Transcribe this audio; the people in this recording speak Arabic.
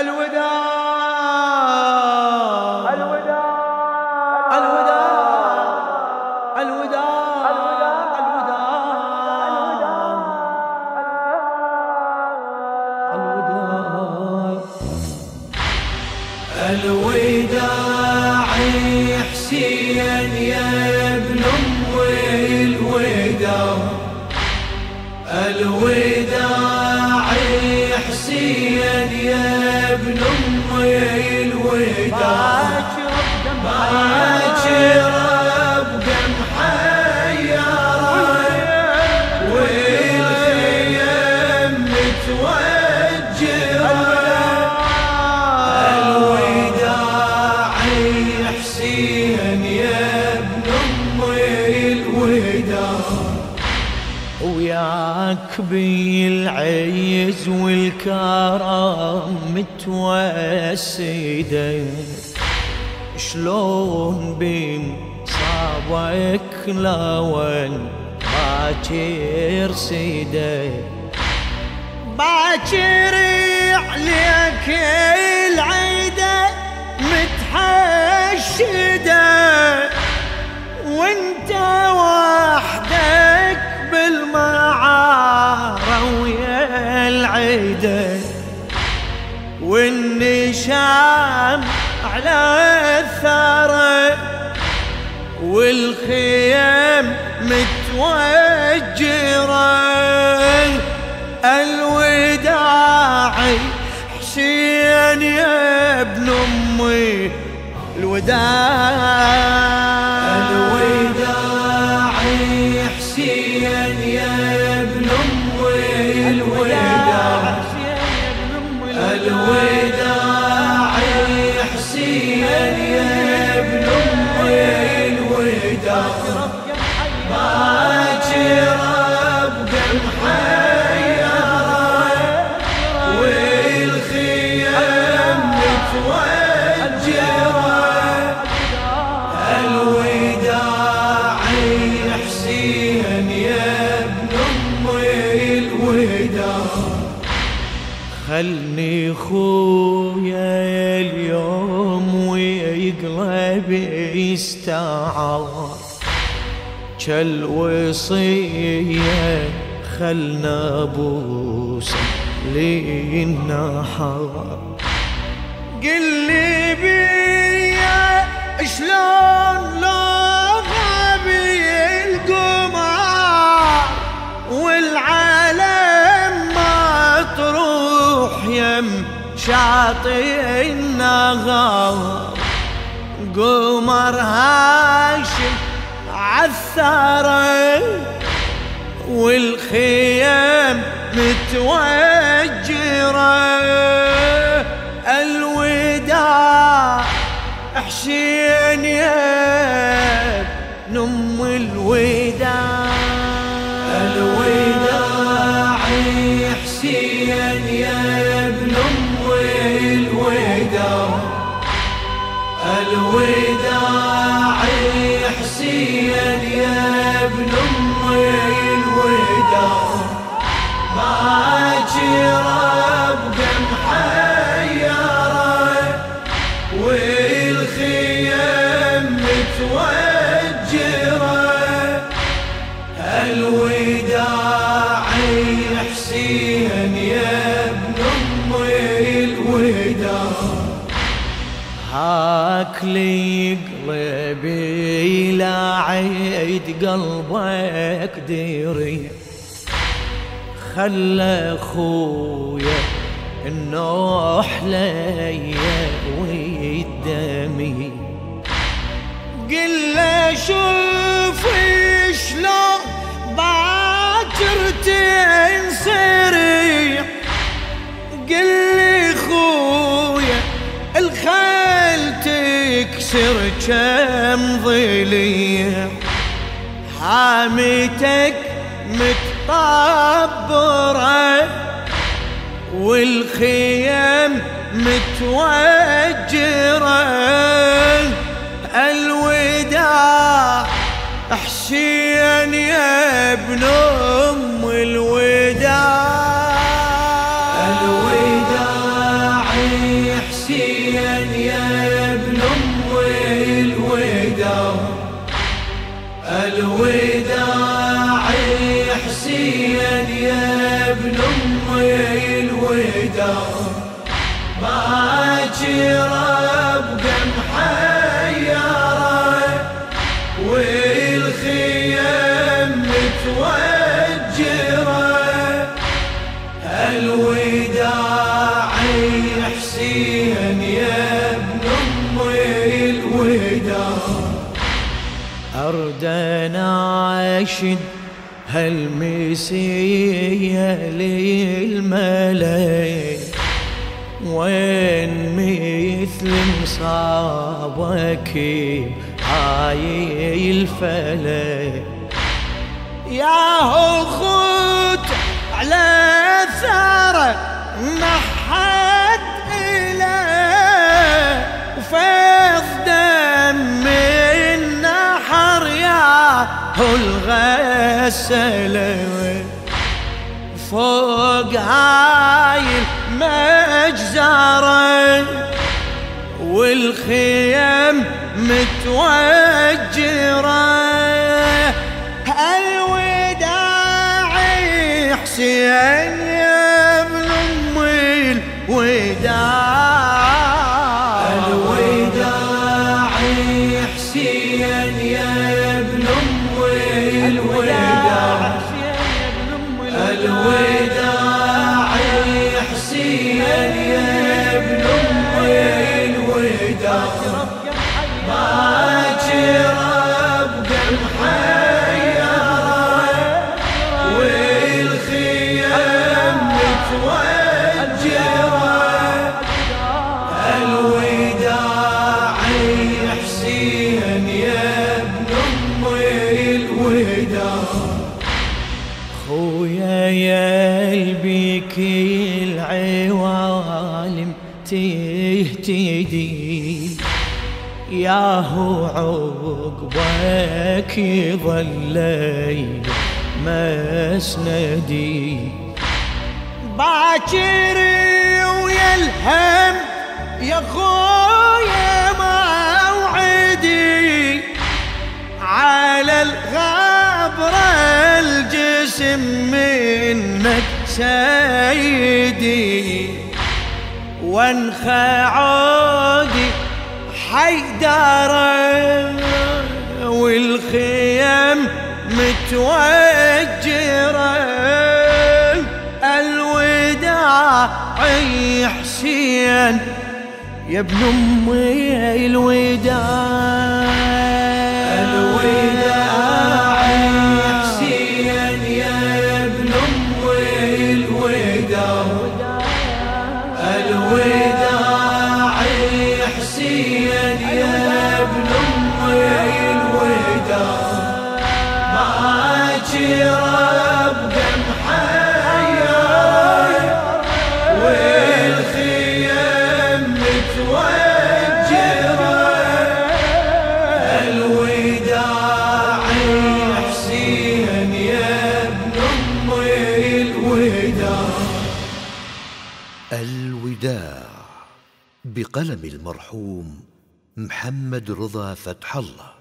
الوداع. الوداع. الوداع. الوداع. الوداع. الوداع حسين يا ابن أم الوداع. الوداع ابن ام الوداع وياك بالعز والكرم متوسدة شلون بين صابك الأول باكر سيدة باكر عليك العيدة متحشدة وانت وحدك والخيم متوجرة. الوداعي حسين يا ابن أمي الوداع يستعار كالوصية خلنا بوسة للنهار قل لي بيا شلون لو غابي القمر والعالم ما تروح يم شاطئ النهار. قمر هاشم عالثرى والخيام متوجرة. الوداع حسين يا ام الوداع. الوداع حسين الوداع حسين يا ابن ام هاك لي قلبي لا عيد قلبك ديري. خلى خويا النوح ليا ويدمي قل له شوف شلون باكر تنصري تكسر كم ظلية حامتك متطبرة والخيام متوجرة. الوداع حسين يا ابن أم الوداع. الوداع حسين يا ابن امي الوداع. أرد أناشد هالمسية للملاي وين مثل مصابك هاي الفلك يا هو خد على ثاره نحت يا هو الغسل فوق هاي المجزرة والخيم متوجرة. العوالم تهتدي يا هو عقبك يظلي مسندي باكر ويا الهم يا خويا وانخى عودي حيدارة والخيم متوجرة. الوداع حسين يا ابن أمي الوداع. الوداع امي الوداع الوداع بقلم المرحوم محمد رضا فتح الله